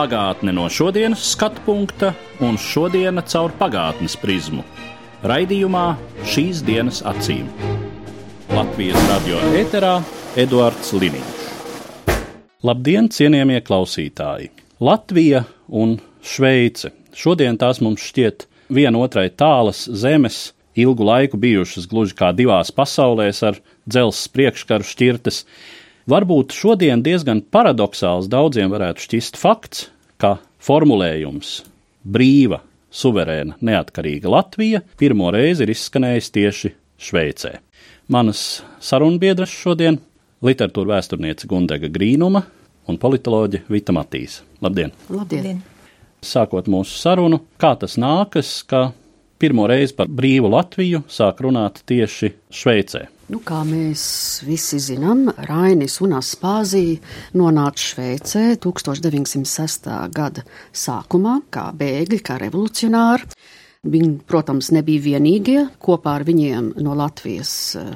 Pagātne no šodienas skatu punkta un šodienas caur pagātnes prizmu. Raidījumā šīs dienas acīm. Latvijas radio eterā Eduards Liniņš. Labdien, cienījamie klausītāji! Latvija un Šveice. Šodien tās mums šķiet viena otrai tālas zemes, ilgu laiku bijušas gluži kā divās pasaulēs ar dzelzceļa priekškaru šķirtes. Varbūt šodien diezgan paradoxāls daudziem varētu šķist fakts, ka formulējums brīva, suverēna, neatkarīga Latvija pirmo reizi ir izskanējis tieši Šveicē. Manas sarunbiedras šodien - literatūra vēsturniece Gundega Grīnuma un politoloģe Vita Matīs. Labdien! Labdien! Sākot mūsu sarunu, kā tas nākas, ka pirmo reizi par brīvu Latviju sāk runāt tieši Šveicē. Nu, kā mēs visi zinām, Rainis un Aspāzija nonāca Šveicē 1906. gada sākumā kā bēgļi, kā revolucionāri. Viņi, protams, nebija vienīgie. Kopā ar viņiem no Latvijas eh,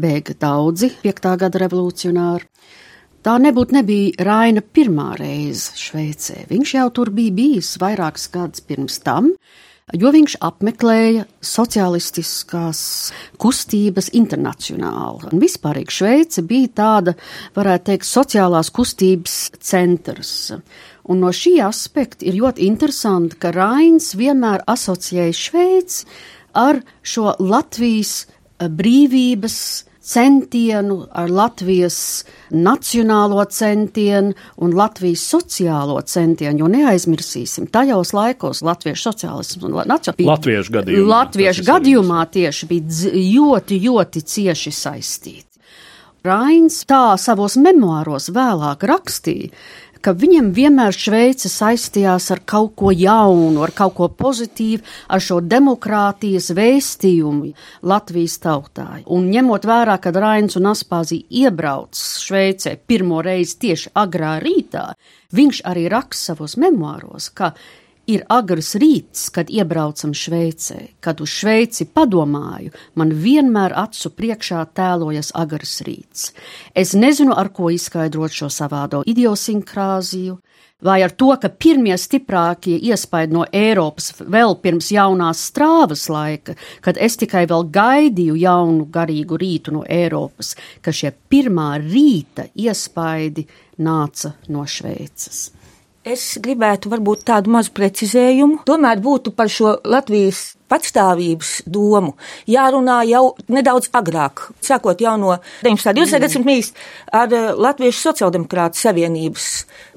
bēga daudzi 5. gada revolucionāri. Tā nebūtu nebija Raina pirmā reize Šveicē. Viņš jau tur bija bijis vairākus gadus pirms tam, jo viņš apmeklēja sociālistiskās kustības internacionāli. Un vispārīgi Šveice bija tāda, varētu teikt, sociālās kustības centrs. Un no šī aspekta ir ļoti interesanti, ka Rains vienmēr asociēja Šveici ar šo Latvijas brīvības centienu, ar Latvijas nacionālo centienu un Latvijas sociālo centienu, jo neaizmirsīsim, tajos laikos latviešu sociālisms un nacionālisms Latviešu gadījumā. Latviešu gadījumā tieši bija ļoti, ļoti cieši saistīti. Rains tā savos memoāros vēlāk rakstīja, ka viņam vienmēr Šveice saistījās ar kaut ko jaunu, ar kaut ko pozitīvu, ar šo demokrātijas vēstījumu Latvijas tautāji. Un ņemot vērā, kad Rains un Aspāzija iebrauc Šveicē pirmo reizi tieši agrā rītā, viņš arī raksta savos memoāros, ka ir agrs rīts, kad iebraucam Šveicē, kad uz Šveici padomāju, man vienmēr acu priekšā tēlojas agrs rīts. Es nezinu, ar ko izskaidrot šo savādo idiosinkrāziju, vai ar to, ka pirmie stiprākie iespaidi no Eiropas vēl pirms jaunās strāvas laika, kad es tikai vēl gaidīju jaunu garīgu rītu no Eiropas, ka šie pirmā rīta iespaidi nāca no Šveices. Es gribētu varbūt tādu mazu precizējumu. Tomēr būtu par šo Latvijas patstāvības domu jārunā jau nedaudz agrāk, sākot jau no 19. un 20. gadsimta ar Latviešu sociāldemokrātu savienības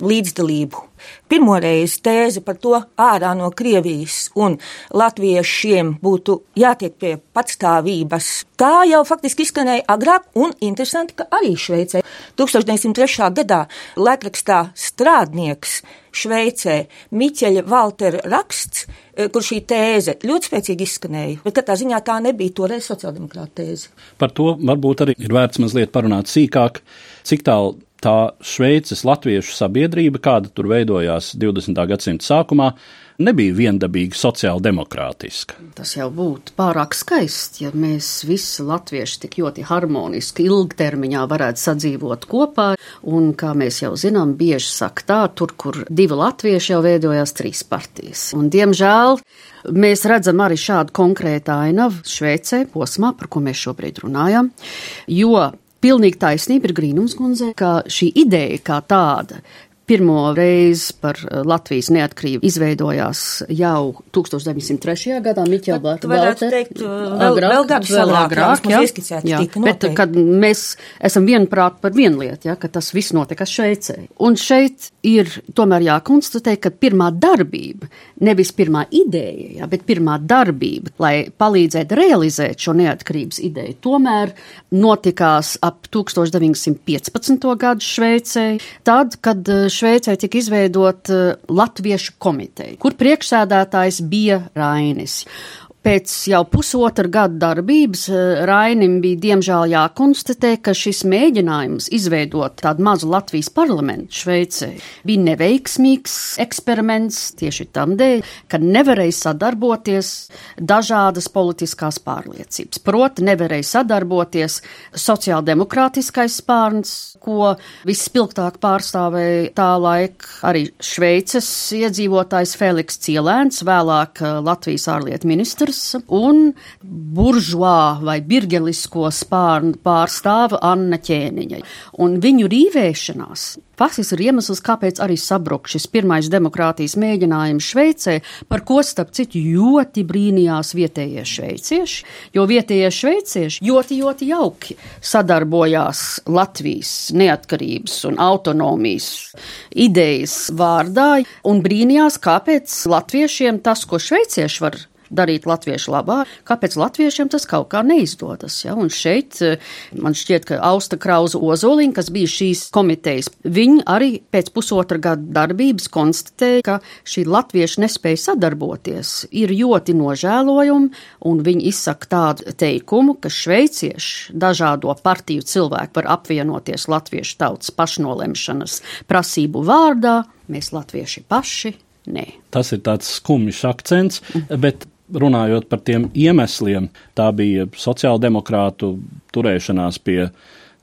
līdzdalību. Pirmoreiz tēze par to ārā no Krievijas un latviešiem būtu jātiek pie patstāvības. Tā jau faktiski izskanēja agrāk, un interesanti, ka arī Šveicē 1903. gadā laikrakstā strādnieks Šveicē Miķeļa Valtera raksts, kur šī tēze ļoti spēcīgi izskanēja, bet katrā ziņā tā nebija toreiz sociāldemokrāta tēze. Par to varbūt arī ir vērts mazliet parunāt sīkāk, cik tālu tā Šveices latviešu sabiedrība, kāda tur veidojās 20. gadsimta sākumā, nebija viendabīgi sociāli demokrātiska. Tas jau būtu pārāk skaisti, ja mēs visi latvieši tik ļoti harmoniski ilgtermiņā varētu sadzīvot kopā, un, kā mēs jau zinām, bieži saka tā, tur, kur divi latvieši jau veidojās trīs partijas. Un, diemžēl, mēs redzam arī šādu konkrētu ainavu Šveicē posmā, par ko mēs šobrīd runājam, jo pilnīgi taisnība ir Grīnums kundze, ka šī ideja kā tāda pirmo reizi par Latvijas neatkarību izveidojās jau 1903. gadā Miķela Bārta. Varētu teikt, vēl, agrāk, vēl gadus vēl agrāk, jā, jā, bet kad mēs esam vienprāt par vienu lietu, ja, ka tas viss notika Šveicē. Un šeit ir tomēr jākonstatē, ka pirmā darbība, nevis pirmā ideja, ja, bet pirmā darbība, lai palīdzētu realizēt šo neatkarības ideju, tomēr notikās ap 1915. gadu Šveicē, tad, kad Šveicē tika izveidot Latviešu komiteja, kur priekšsēdētājs bija Rainis. Pēc jau pusotra gada darbības eh, Rainim bija diemžēl jākonstatē, ka šis mēģinājums izveidot tādu mazu Latvijas parlamentu Šveicē bija neveiksmīgs eksperiments tieši tam dēļ, ka nevarēja sadarboties dažādas politiskās pārliecības. Proti, nevarēja sadarboties sociāldemokrātiskais spārns, ko vispilgtāk pārstāvēja tā laika arī Šveices iedzīvotājs Feliks Cielēns, vēlāk eh, Latvijas ārlietu ministrs Roters un buržuā vai birgelisko spārnu pārstāva Anna Ķēniņa. Un viņu rīvēšanās faktiski ir iemesls, kāpēc arī sabruk šis pirmais demokrātijas mēģinājums Šveicē, par ko starp citu ļoti brīnījās vietējie šveicieši, jo vietējie šveicieši ļoti, ļoti jauki sadarbojās Latvijas neatkarības un autonomijas idejas vārdā un brīnījās, kāpēc latviešiem tas, ko šveicieši var darīt latviešu labā, kāpēc latviešiem tas kaut kā neizdodas. Ja? Un šeit eh, man šķiet, ka Austa Krauza Ozoliņa, kas bija šīs komitejas, viņi arī pēc pusotra gada darbības konstatēja, ka šī latviešu nespēja sadarboties ir ļoti nožēlojumi, un viņi izsaka tādu teikumu, ka šveicieši dažādo partiju cilvēku var apvienoties latviešu tautas pašnolemšanas prasību vārdā, mēs latvieši paši. Nē. Tas ir tāds skumjš akcents, bet runājot par tiem iemesliem, tā bija sociāldemokrātu turēšanās pie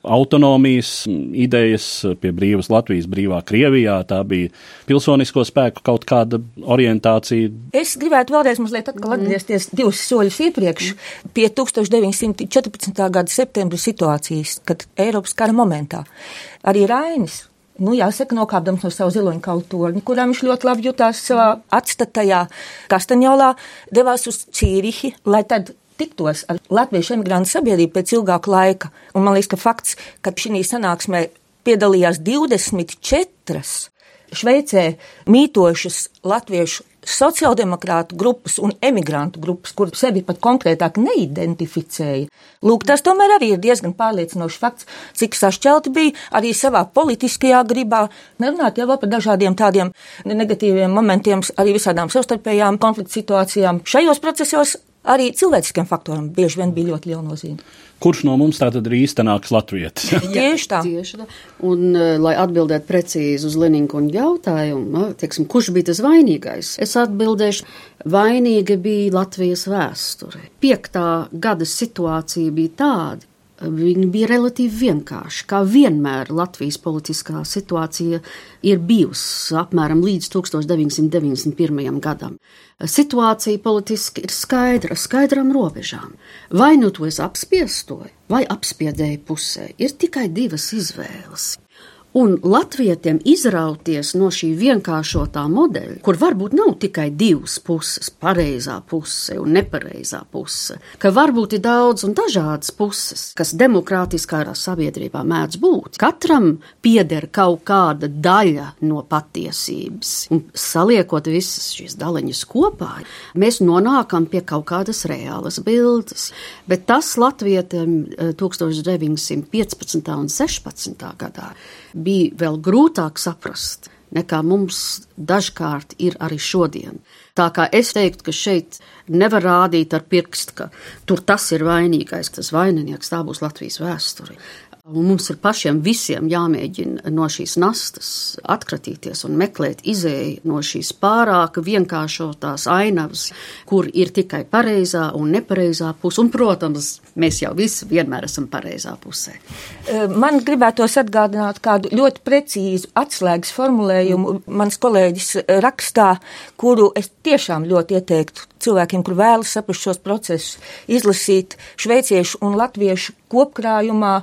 autonomijas idejas, pie brīvas Latvijas, brīvā Krievijā. Tā bija pilsonisko spēku kaut kāda orientācija. Es gribētu vēlreiz mazliet atgriezties divus soļus iepriekš pie 1914. gada septembra situācijas, kad Eiropas kara momentā arī Rainis nu, jāsaka, nokāpdams no savu ziloņu kautorņa, kurā viņš ļoti labi jutās savā atstatajā Kastaņolā, devās uz Cīrihi, lai tad tiktos ar latviešu emigrantu sabiedrību pēc ilgāka laika. Un man liekas, ka fakts, ka šī sanāksmē piedalījās 24 Šveicē mītošas latviešu sociāldemokrātu grupas un emigrantu grupas, kur sevi pat konkrētāk neidentificēja. Lūk, tas tomēr arī ir diezgan pārliecinošs fakts, cik sašķelti bija arī savā politiskajā gribā, nerunāt jau par dažādiem tādiem negatīviem momentiem, arī visādām savstarpējām konflikta situācijām. Šajos procesos arī cilvēciskiem faktoram bieži vien bija ļoti liela nozīme kurš no mums tātad ir īstenāks latvietis? tieši tā. Tieši tā. Un, eh, lai atbildētu precīzi uz Leninku jautājumu, teiksim, kurš bija tas vainīgais, es atbildēšu, vainīga bija Latvijas vēsture. Piektā gada situācija bija tāda, Viņi bija relatīvi vienkārši. Kā vienmēr Latvijas politiskā situācija ir bijusi apmēram līdz 1991. gadam. Situācija politiski ir skaidra, skaidram robežām. Vai nu to es apspiestoju, vai apspiedēju pusē, ir tikai divas izvēles. Un latvietiem izrauties no šī vienkāršotā modeļa, kur varbūt nav tikai divas puses, pareizā puse un nepareizā puse, ka varbūt ir daudz un dažādas puses, kas demokrātiskā sabiedrībā mēdz būt. Katram pieder kaut kāda daļa no patiesības, un saliekot visas šīs daļiņas kopā, mēs nonākam pie kaut kādas reālas bildes. Bet tas latvietiem 1915. Eh, un 16. gadā bija vēl grūtāk saprast nekā mums dažkārt ir arī šodien. Tā kā es teiktu, ka šeit nevar rādīt ar pirkstu, ka tur tas ir vainīgais, tas vaininieks, tā būs Latvijas vēsture. Un mums ir pašiem visiem jāmēģina no šīs nastas atkratīties un meklēt izēju no šīs pārāk vienkāršotās ainavas, kur ir tikai pareizā un nepareizā puse. Un, protams, mēs jau visi vienmēr esam pareizā pusē. Man gribētos atgādināt kādu ļoti precīzu atslēgas formulējumu mans kolēģis rakstā, kuru es tiešām ļoti ieteiktu cilvēkiem, kur vēlas saprast šos procesus, izlasīt šveiciešu un latviešu kopkrājumā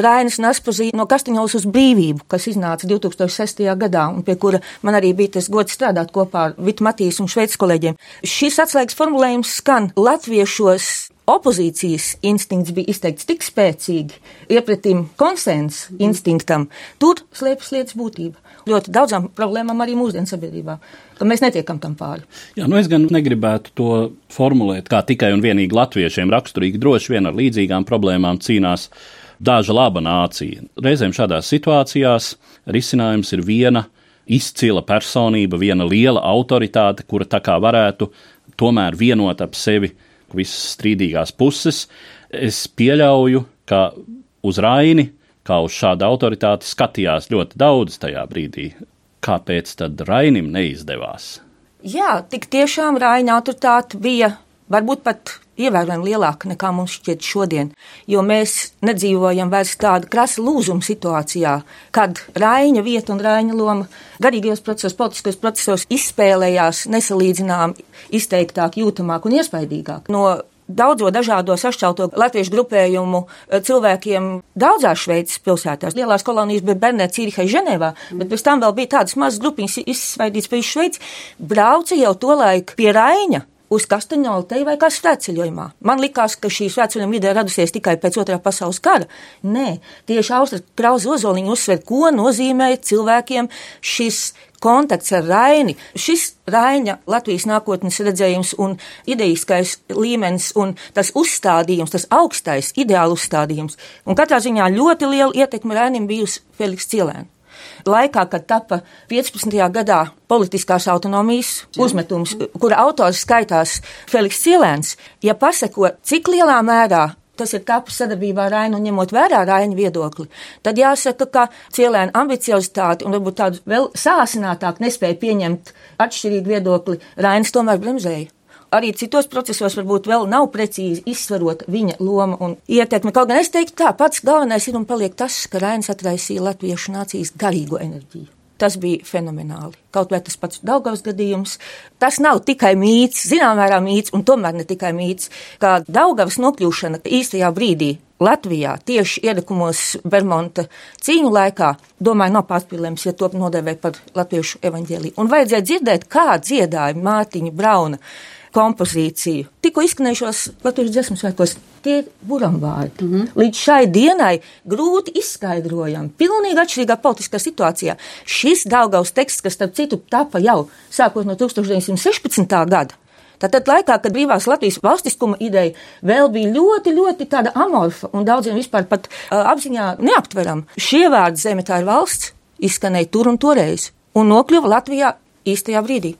Rainas Naspazīna no Kastaņolas uz brīvību, kas iznāca 2006. gadā un pie kura man arī bija tas gods strādāt kopā ar Vitu Matīs un šveicis kolēģiem. Šis atslēgas formulējums skan latviešos opozīcijas instinkts bija izteikts tik spēcīgi, iepratīm konsensa instinktam, tur slēpjas lietas būtība. Ļoti daudzām problēmām arī mūsdienu sabiedrībā, ka mēs netiekam tam pāri. Jā, nu es gan negribētu to formulēt kā tikai un vienīgi latviešiem raksturīgi, droši vien ar līdzīgām problēmām cīnās daža laba nācija. Reizēm šādās situācijās risinājums ir viena izcila personība, viena liela autoritāte, kura tā kā varētu tomēr vienot ap sevi visas strīdīgās puses. Es pieļauju, ka uz Raini, kā uz šādu autoritāti, skatījās ļoti daudz tajā brīdī. Kāpēc tad Rainim neizdevās? Jā, tik tiešām Raina autoritāte bija varbūt pat ievērojami lielāka nekā mums šķiet šodien, jo mēs nedzīvojam vairs tāda krasa lūzuma situācijā, kad Raina vieta un Raina loma garīgajos procesos, politiskajos procesos izspēlējās nesalīdzinām izteiktāk, jūtamāk un iespaidīgāk. No daudzo dažādo sašķelto latviešu grupējumu eh, cilvēkiem daudzās Šveices pilsētās. Lielās kolonijas bija Bernē, Cīrihai, Ženēvā, bet pēc tam vēl bija tādas mazas grupiņas izsvaidītas pa visu Šveici. Brauca jau tolaik pie Raina uz Kastaņolu te vai kā svētceļojumā. Man likās, ka šī svētceļojuma ideja radusies tikai pēc otrā pasaules kara. Nē, tieši Austra Krauza Ozoliņa uzsver, ko nozīmē cilvēkiem šis kontakts ar Raini. Šis Raina Latvijas nākotnes redzējums un idejiskais līmenis un tas uzstādījums, tas augstais ideālu uzstādījums. Un katrā ziņā ļoti liela ietekme Rainim bijusi Feliks Cilēns laikā, kad tapa 15. gadā politiskās autonomijas uzmetums, kura autors skaitās Feliks Cilēns, ja paseko, cik lielā mērā tas ir tapis sadarbībā ar Rainu, ņemot vērā Raina viedokli, tad jāsaka, ka Cilēna ambiciozitāti un varbūt tādu vēl sāsinātāk nespēja pieņemt atšķirīgu viedokli, Rainas tomēr bremzēja arī citos procesos varbūt vēl nav precīzi izsverot viņa loma un ietekme. Kaut gan es teiktu tā, pats galvenais ir un paliek tas, ka Rainis atraisīja latviešu nācijas garīgo enerģiju. Tas bija fenomenāli. Kaut vai tas pats Daugavas gadījums. Tas nav tikai mīts, zinām mērā mīts, un tomēr ne tikai mīts, kā Daugavas nokļūšana īstajā brīdī Latvijā tieši iedekumos Bermonta cīņu laikā, domāju, nav pārspīlējums, ja to nodēvē par latviešu evaņģēliju. Un vajadzēja dzirdēt, kā dziedāja Mārtiņa Brauna kompozīciju. Tikko izskanējušos latviešu dziesmu svētkos, tie ir buramvārdi. Mm -hmm. Līdz šai dienai grūti izskaidrojam, pilnīgi atšķirīgā politiskā situācijā. Šis Daugaus teksts, kas, starp citu, tapa jau sākot no 1916. gada, Tātad laikā, kad brīvās Latvijas valstiskuma ideja vēl bija ļoti, ļoti tāda amorfa un daudziem vispār pat uh, apziņā neaptveram, šie vārdi zeme tā ir valsts izskanēja tur un toreiz un nokļuva Latvijā īstajā brīdī.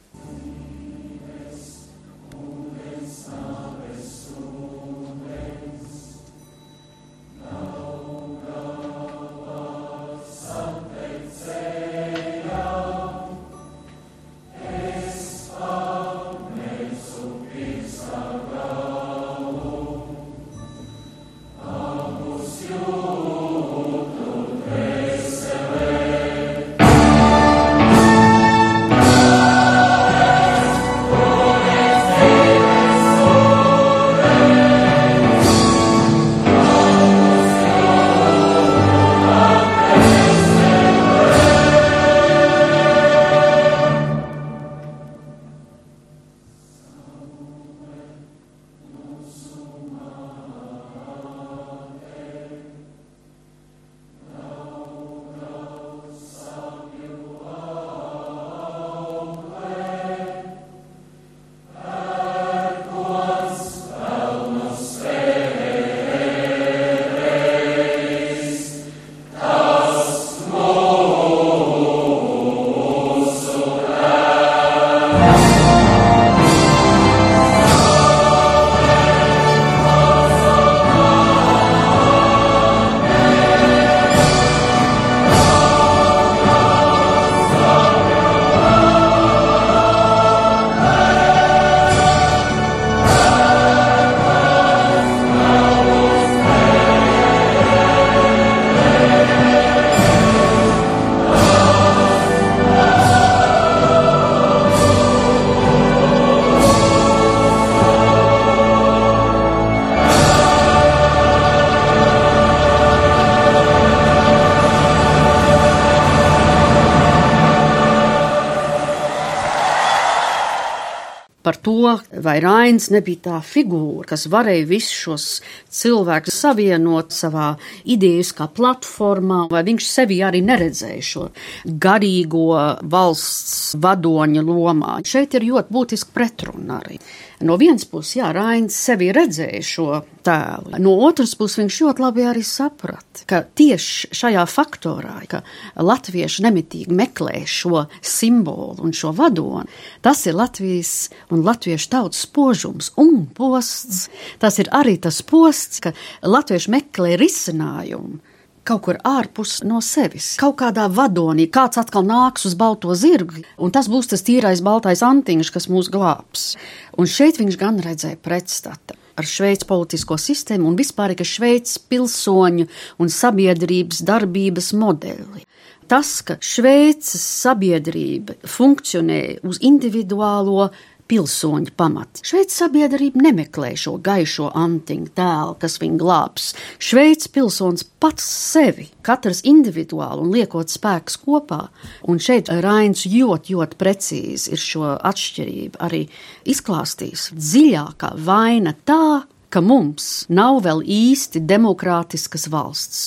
Vai Rains nebija tā figūra, kas varēja visus šos cilvēkus savienot savā idejiskā platformā, vai viņš sevi arī neredzēja šo garīgo valsts vadoņa lomā. Šeit ir ļoti būtiski pretruna arī. No vienas puses, jā, Rains sevi redzēja šo tēlu. No otras puses, viņš ļoti labi arī saprata, ka tieši šajā faktorā, ka latvieši nemitīgi meklē šo simbolu un šo vadoni, tas ir Latvijas un latviešu tautas spožums un posts. Tas ir arī tas posts, ka latvieši meklē risinājumu kaut kur ārpus no sevis, kaut kādā vadonī, kāds atkal nāks uz balto zirgu, un tas būs tas tīrais baltais antiņš, kas mūs glābs. Un šeit viņš gan redzēja pretstatu ar Šveices politisko sistēmu un vispār ar Šveices pilsoņu un sabiedrības darbības modeli. Tas, ka Šveices sabiedrība funkcionē uz individuālo pilsoņu pamats. Šveices sabiedrība nemeklē šo gaišo antiņu tēlu, kas viņu glābs. Šveices pilsonis pats sevi, katrs individuāli un liekot spēkus kopā. Un šeit Rains ļoti, ļoti precīzi ir šo atšķirību arī izklāstījis. Dziļākā vaina tā, ka mums nav vēl īsti demokrātiskas valsts,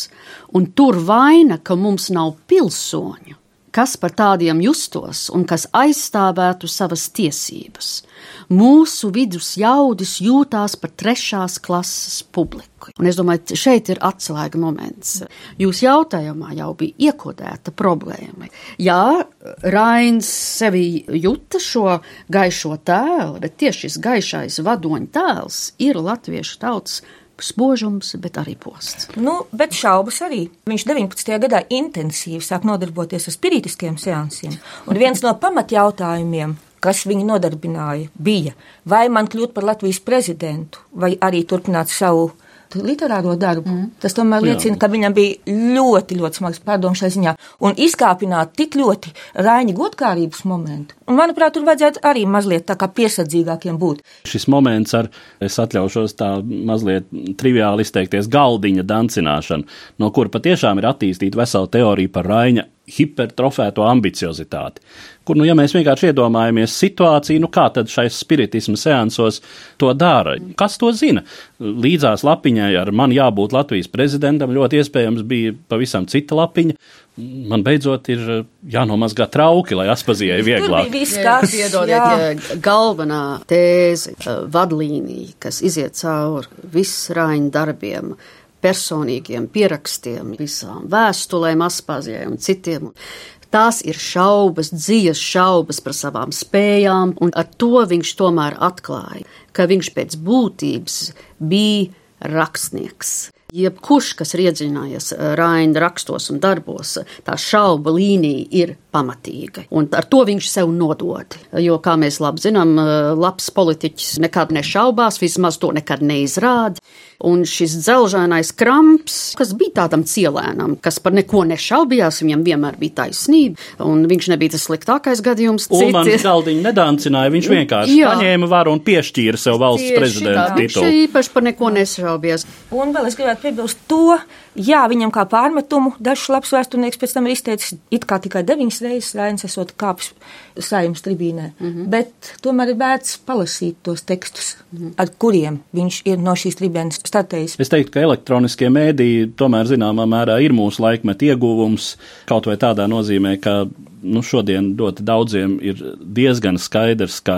un tur vaina, ka mums nav pilsoņu kas par tādiem justos un kas aizstāvētu savas tiesības. Mūsu vidus jaudis jūtās par trešās klases publiku. Un es domāju, šeit ir atslēga moments. Jūs jautājumā jau bija iekodēta problēma. Jā, Rains sevi jūta šo gaišo tēlu, bet tieši šis gaišais vadoņa tēls ir latviešu tautas spožums, bet arī posts. Nu, bet šaubas arī. Viņš 19. gadā intensīvi sāk nodarboties ar spiritiskiem seansiem. Un viens no pamatjautājumiem, kas viņu nodarbināja, bija, vai man kļūt par Latvijas prezidentu, vai arī turpināt savu literāro darbu. Mm. Tas tomēr liecina, Jā. ka viņam bija ļoti, ļoti smags pārdoms šai ziņā. Un izkāpināt tik ļoti Raņa godkārības momentu. Un, manuprāt, tur vajadzētu arī mazliet tā kā piesardzīgākiem būt. Šis moments ar, es atļaušos tā mazliet triviāli izteikties, galdiņa dancināšana, no kura patiešām ir attīstīta vesela teorija par Raņa hipertrofēto ambiciozitāti. Kur, nu, ja mēs vienkārši iedomājamies situāciju, nu, kā tad šais spiritismu seansos to dara? Kas to zina? Līdzās lapiņai ar man jābūt Latvijas prezidentam ļoti iespējams bija pavisam cita lapiņa. Man beidzot ir jānomazgā trauki, lai aspazījai vieglāk. Viskās, Piedodiet, galvenā tēze, vadlīnija, kas iziet cauri visrāņu darbiem, personīgiem pierakstiem, visām vēstulēm, Aspazijai un citiem. Tās ir šaubas, dzīves šaubas par savām spējām, un ar to viņš tomēr atklāja, ka viņš pēc būtības bija rakstnieks. Jebkurš, kas ir iedziļinājies Raina rakstos un darbos, tā šauba līnija ir pamatīga. Un ar to viņš sev nodod. Jo, kā mēs labi zinām, labs politiķis nekad nešaubās, vismaz to nekad neizrāda. Un šis dzelžainais kramps, kas bija tādam cielēnam, kas par neko nešaubījās, viņam vienmēr bija taisnība, un viņš nebija tas sliktākais gadījums. Ulmans galdiņu nedancināja, viņš vienkārši Jā. paņēma varu un piešķīra sev valsts Tieši prezidenta tā, titulu. Viņš īpaši par neko nešaubījās. Un vēl es gribētu piebilst to, jā, viņam kā pārmetumu dažs labs vēsturnieks pēc tam ir izteicis it kā tikai deviņas reizes Rainis esot kāpis saimnes tribīnē, mm -hmm. bet tomēr ir vērts palasīt tos tekstus, mm -hmm. ar kuriem viņš ir no šīs tribīnes startējis. Es teiktu, ka elektroniskie mēdīji tomēr zināmā mērā ir mūsu laikmeta ieguvums, kaut vai tādā nozīmē, ka nu, šodien ļoti daudziem ir diezgan skaidrs, ka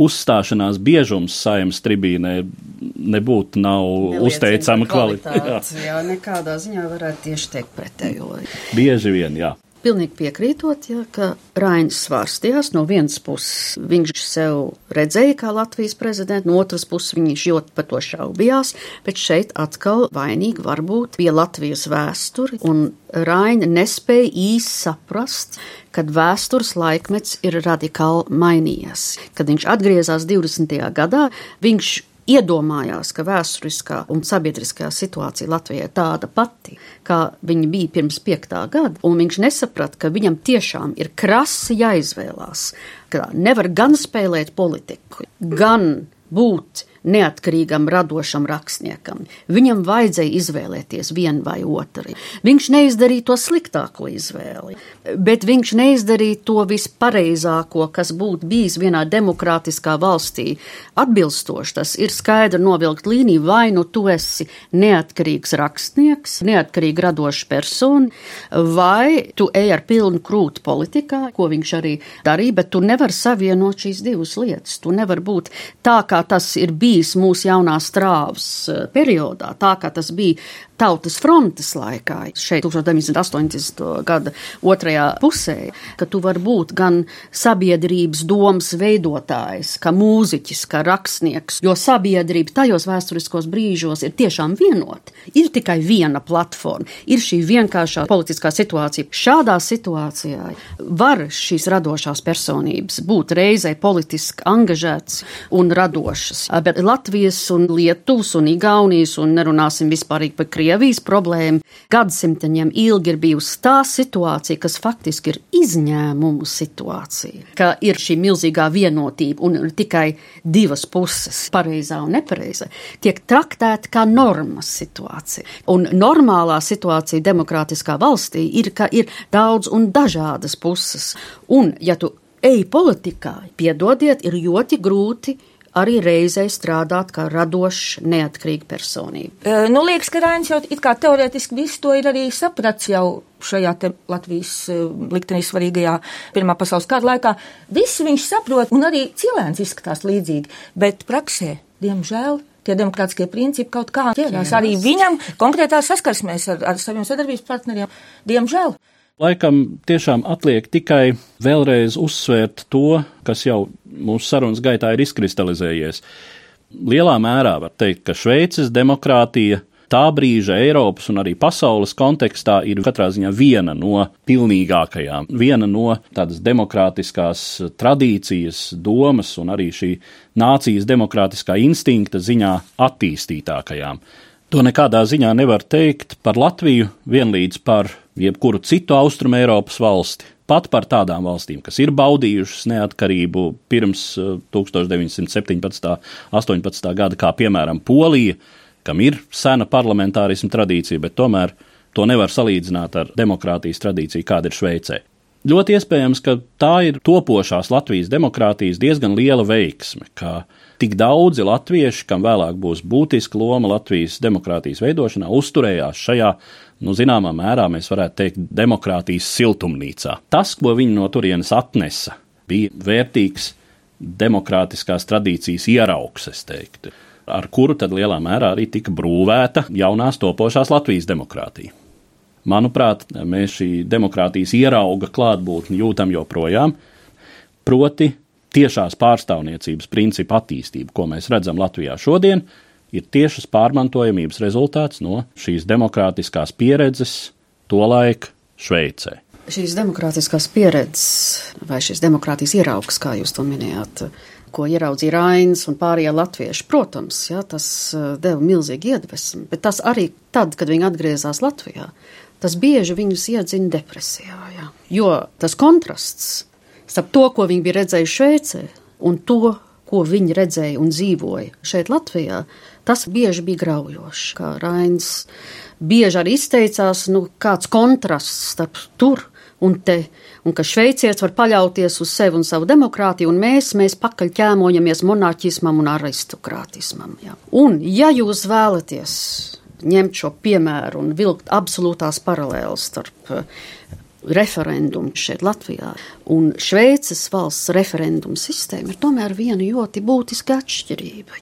uzstāšanās biežums saimnes tribīnē nebūtu nav Neliecina uzteicama kvalitāte. Jā. jā, nekādā ziņā varētu tieši teikt pretējo. Bieži vien, jā. Pilnīgi piekrītot, ja, ka Rainis svārstījās. No vienas puses viņš sev redzēja kā Latvijas prezidentu, no otras puses viņš ļoti par to šaubījās, bet šeit atkal vainīgi varbūt bija Latvijas vēsture, un Raina nespēja īsti saprast, kad vēstures laikmets ir radikāli mainījies. Kad viņš atgriezās 20. gadā, viņš iedomājās, ka vēsturiskā un sabiedriskā situācija Latvijā ir tāda pati, kā viņa bija pirms piektā gada, un viņš nesaprata, ka viņam tiešām ir krasi jāizvēlās, ka nevar gan spēlēt politiku, gan būt neatkarīgam, radošam rakstniekam. Viņam vajadzēja izvēlēties vienu vai otru. Viņš neizdarīja to sliktāko izvēli, bet viņš neizdarīja to vispareizāko, kas būtu bijis vienā demokrātiskā valstī. Atbilstoši tas ir skaidri novilkt līniju, vai nu tu esi neatkarīgs rakstnieks, neatkarīgi radoša persona, vai tu ej ar pilnu krūtu politikā, ko viņš arī darīja, bet tu nevari savienot šīs divas lietas. Tu nevari būt tā, kā tas ir bijis bijis mūsu jaunās strāvas eh, periodā, tā kā tas bija tautas frontes laikā, šeit 1980. gada otrajā pusē, ka tu vari būt gan sabiedrības domas veidotājs, kā mūziķis, kā rakstnieks, jo sabiedrība tajos vēsturiskos brīžos ir tiešām vienota. Ir tikai viena platforma, ir šī vienkāršā politiskā situācija. Šādā situācijā var šīs radošās personības būt reizē politiski angažētas un radošas, bet Latvijas un Lietuvas un Igaunijas un nerunāsim vispārīgi par Krieviju Krievijas problēma gadsimteņiem ilgi ir bijusi tā situācija, kas faktiski ir izņēmumu situācija, ka ir šī milzīgā vienotība un ir tikai divas puses, pareizā un nepareizā, tiek traktēta kā normas situācija. Un normālā situācija demokrātiskā valstī ir, ka ir daudz un dažādas puses. Un, ja tu ej politikā, piedodiet, ir ļoti grūti arī reizē strādāt kā radošs, neatkarīga personība. Nu, liekas, ka Rainis jau it kā teorētiski visu to ir arī saprats jau šajā Latvijas liktenī svarīgajā Pirmā pasaules kara laikā. Visu viņš saprot, un arī cilvēks izskatās līdzīgi, bet praksē, diemžēl, tie demokrātiskie principi kaut kā ķērās arī viņam konkrētā saskarsmēs ar, ar saviem sadarbības partneriem. Diemžēl. Laikam tiešām atliek tikai vēlreiz uzsvērt to, kas jau mūsu sarunas gaitā ir izkristalizējies. Lielā mērā var teikt, ka Šveices demokrātija tā brīža Eiropas un arī pasaules kontekstā ir katrā ziņā viena no pilnīgākajām, viena no tādas demokrātiskās tradīcijas, domas un arī šī nācijas demokrātiskā instinkta ziņā attīstītākajām. To nekādā ziņā nevar teikt par Latviju, vienlīdz par jebkuru citu austrumu Eiropas valsti. Pat par tādām valstīm, kas ir baudījušas neatkarību pirms 1917. un 18. gada, kā piemēram Polija, kam ir sena parlamentārisma tradīcija, bet tomēr to nevar salīdzināt ar demokrātijas tradīciju, kāda ir Šveicē. Ļoti iespējams, ka tā ir topošās Latvijas demokrātijas diezgan liela veiksme, ka tik daudzi latvieši, kam vēlāk būs būtiska loma Latvijas demokrātijas veidošanā, uzturējās šajā, nu, zināmā mērā mēs varētu teikt, demokrātijas siltumnīcā. Tas, ko viņi no turienes atnesa, bija vērtīgs demokrātiskās tradīcijas ieraugs, es teiktu, ar kuru tad lielā mērā arī tika brūvēta jaunās topošās Latvijas demokrātija. Manuprāt, mēs šī demokrātijas ierauga klātbūtni jūtam joprojām, proti tiešās pārstāvniecības principu attīstību, ko mēs redzam Latvijā šodien, ir tiešas pārmantojamības rezultāts no šīs demokrātiskās pieredzes tolaik Šveicē. Šīs demokrātiskās pieredzes vai šīs demokrātijas ieraugs, kā jūs to minējāt, ko ieraudzīja Rainis un pārējie latvieši, protams, jā, tas eh, deva milzīgi iedvesmu, bet tas arī tad, kad viņi atgriezās Latvijā, tas bieži viņus iedzina depresijā, jā. jo tas kontrasts starp to, ko viņi bija redzējuši Šveicē, un to, ko viņi redzēja un dzīvoja šeit, Latvijā, tas bieži bija graujoši. Kā Rains bieži arī izteicās, nu, kāds kontrasts starp tur un te, un ka šveicietis var paļauties uz sevi un savu demokrātiju, un mēs, mēs pakaļ ķēmojamies monarķismam un aristokrātismam. Jā. Un, ja jūs vēlaties ņemt šo piemēru un vilkt absolūtās paralēles starp referendumu šeit Latvijā un Šveices valsts referendumu sistēma ir tomēr viena ļoti būtiska atšķirība.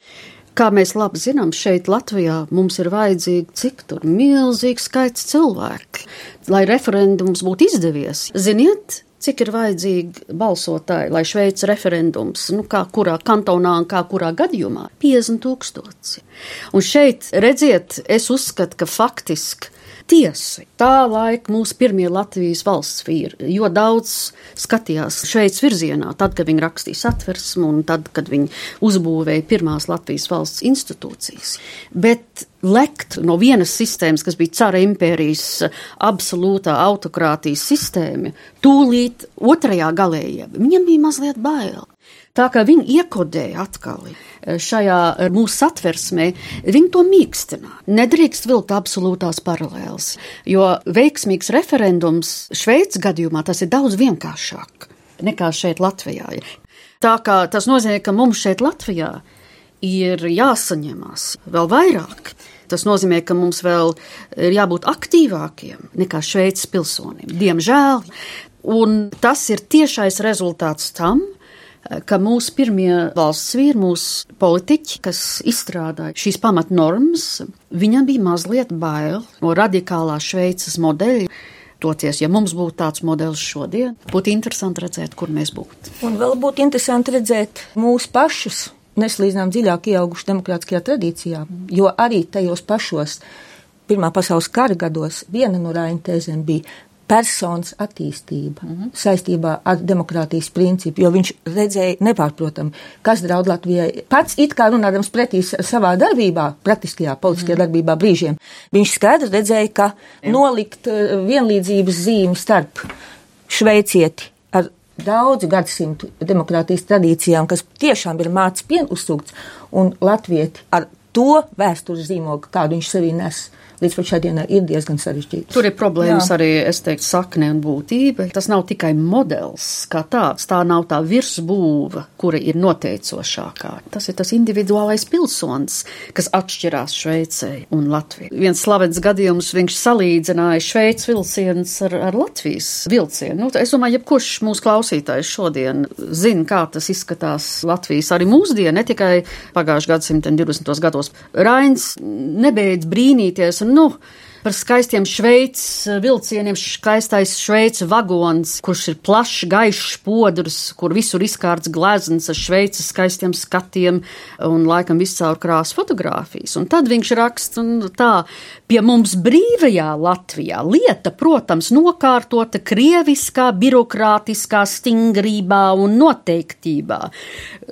Kā mēs labi zinām, šeit Latvijā mums ir vajadzīgi cik tur milzīgs skaits cilvēku, lai referendums būtu izdevies. Ziniet, cik ir vajadzīgi balsotāji, lai Šveices referendums, nu, kā kurā kantonā un kā kurā gadījumā - 50 tūkstoši. Un šeit, redziet, es uzskatu, ka faktiski tiesa. Tā laika mūsu pirmie Latvijas valsts vīri, jo daudz skatījās Šveices virzienā, tad, kad viņi rakstīja satversmu un tad, kad viņi uzbūvēja pirmās Latvijas valsts institūcijas. Bet lekt no vienas sistēmas, kas bija cara impērijas absolūtā autokrātijas sistēma, tūlīt otrajā galējā, viņam bija mazliet bail. Tā kā viņi iekodēja atkal šajā mūsu satversmē, viņi to mīkstina. Nedrīkst vilkt absolūtās paralēles, jo veiksmīgs referendums Šveices gadījumā tas ir daudz vienkāršāk nekā šeit Latvijā. Tā kā tas nozīmē, ka mums šeit Latvijā ir jāsaņemās vēl vairāk. Tas nozīmē, ka mums vēl ir jābūt aktīvākiem nekā Šveices pilsonim. Diemžēl. Un tas ir tiešais rezultāts tam, ka mūsu pirmie valsts vīri, mūsu politiķi, kas izstrādāja šīs pamatnormas, viņam bija mazliet bail no radikālā Šveices modeļa. Toties, ja mums būtu tāds modelis šodien, būtu interesanti redzēt, kur mēs būtu. Un vēl būtu interesanti redzēt mūsu pašus, neslīdzinām dziļāk ieauguši demokrātiskajā tradīcijā, jo arī tajos pašos Pirmā pasaules kara gados viena no Raina tēzēm bija personas attīstība mm -hmm. saistībā ar demokrātijas principu, jo viņš redzēja nepārprotami, kas draud Latvijai. Pats it kā runādams pretī savā darbībā, praktiskajā politiskajā mm -hmm. darbībā brīžiem, viņš skaidri redzēja, ka Jā. nolikt eh, vienlīdzības zīmi starp šveicieti ar daudzu gadsimtu demokrātijas tradīcijām, kas tiešām ir mācis pienu uzsūkts, un latvieti ar to vēstures zīmogu, kādu viņš sevī nes līdz pat šai dienai ir diezgan sarežģīts. Tur ir problēmas Jā. arī, es teiktu, sakne un būtība. Tas nav tikai modelis kā tāds, tā nav tā virsbūva, kura ir noteicošākā. Tas ir tas individuālais pilsonis, kas atšķirās Šveicē un Latvijai. Viens slavens gadījums, viņš salīdzināja Šveices vilcienus ar, ar Latvijas vilcienu. Nu, es domāju, jebkurš mūsu klausītājs šodien zina, kā tas izskatās Latvijas arī mūsdienu, ne tikai pagājušā gadsimta 20. gados. Rains nebeidz brīnīties nu, par skaistiem šveicis eh, vilcieniem, skaistais šveicis vagons, kurš ir plašs, gaišs podrs, kur visur izkārts glezns ar šveicis skaistiem skatiem un laikam viscaur krāsu fotografijas. Un tad viņš raksta tā, pie mums brīvajā Latvijā lieta, protams, nokārtota krieviskā, birokrātiskā stingrībā un noteiktībā.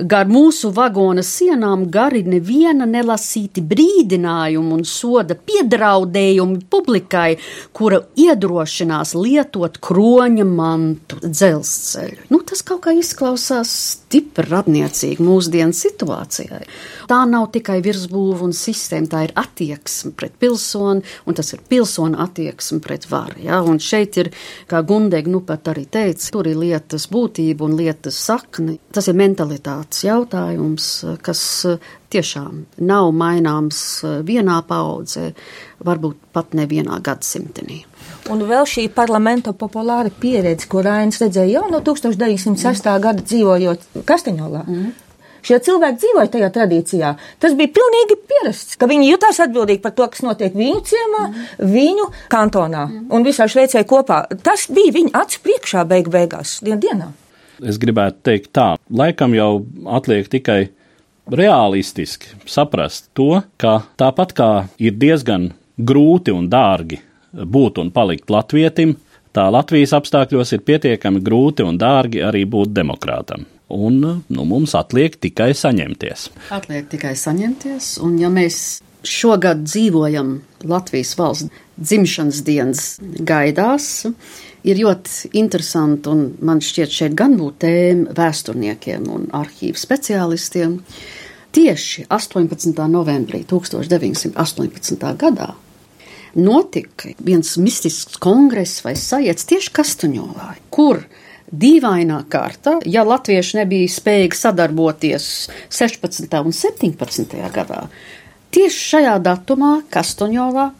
Gar mūsu vagona sienām gari neviena nelasīti brīdinājumi un soda piedraudējumi publikai, kura iedrošinās lietot kroņa mantu dzelzceļu. Nu, tas kaut kā izklausās stipri radniecīgi mūsdienu situācijai. Tā nav tikai virsbūva un sistēma, tā ir attieksme pret pilsoni, un tas ir pilsona attieksme pret varu. Ja? Un šeit ir, kā Gundega nu pat arī teica, tur ir lietas būtība un lietas sakne. Tas ir mentalitātes jautājums, kas tiešām nav maināms eh, vienā paudzē, varbūt pat nevienā gadsimtenī. Un vēl šī parlamenta populāra pieredze, ko Rainis redzēja jau no 1906. Mm. gada dzīvojot Kastaņolā. Mm. Šie cilvēki dzīvoja tajā tradīcijā. Tas bija pilnīgi pierasts, ka viņi jutās atbildīgi par to, kas notiek viņu ciemā, mm. viņu kantonā mm. un visā Šveicē kopā. Tas bija viņa acu priekšā beig beigās, dien dienā. Es gribētu teikt tā, laikam jau atliek tikai realistiski saprast to, ka tāpat kā ir diezgan grūti un dārgi būt un palikt latvietim, tā Latvijas apstākļos ir pietiekami grūti un dārgi arī būt demokrātam. Un nu, mums atliek tikai saņemties. Atliek tikai saņemties, un ja mēs šogad dzīvojam Latvijas valsts dzimšanas dienas gaidās, ir ļoti interesanti, un man šķiet, šeit gan būtu tēma vēsturniekiem un arhīvu speciālistiem. Tieši 18. novembrī 1918. gadā notika viens mistisks kongress vai sajēdz tieši Kastuņovā, kur dīvainā kārta, ja latvieši nebija spējīgi sadarboties 16. un 17. gadā, tieši šajā datumā Kastuņovā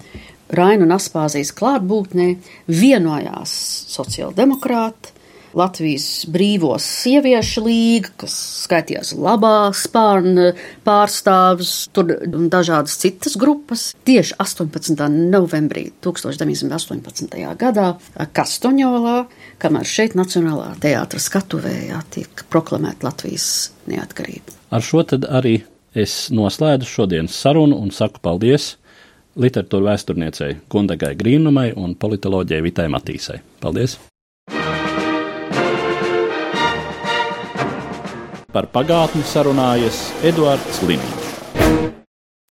Raina un Aspāzijas klātbūtnē vienojās sociāldemokrāti, Latvijas brīvos sieviešu līga, kas skaitījās labā spārna pārstāvs, tur dažādas citas grupas. Tieši 18. novembrī 1918. gadā Kastoņolā, kamēr šeit Nacionālā teātra skatuvējā tiek proklamēta Latvijas neatkarība. Ar šo tad arī es noslēdzu šodienas sarunu un saku paldies literatūra vēsturniecei Gundegai Grīnumai un politoloģijai Vitai Matīsai. Paldies! Par pagātni sarunājas Eduards Liniņš.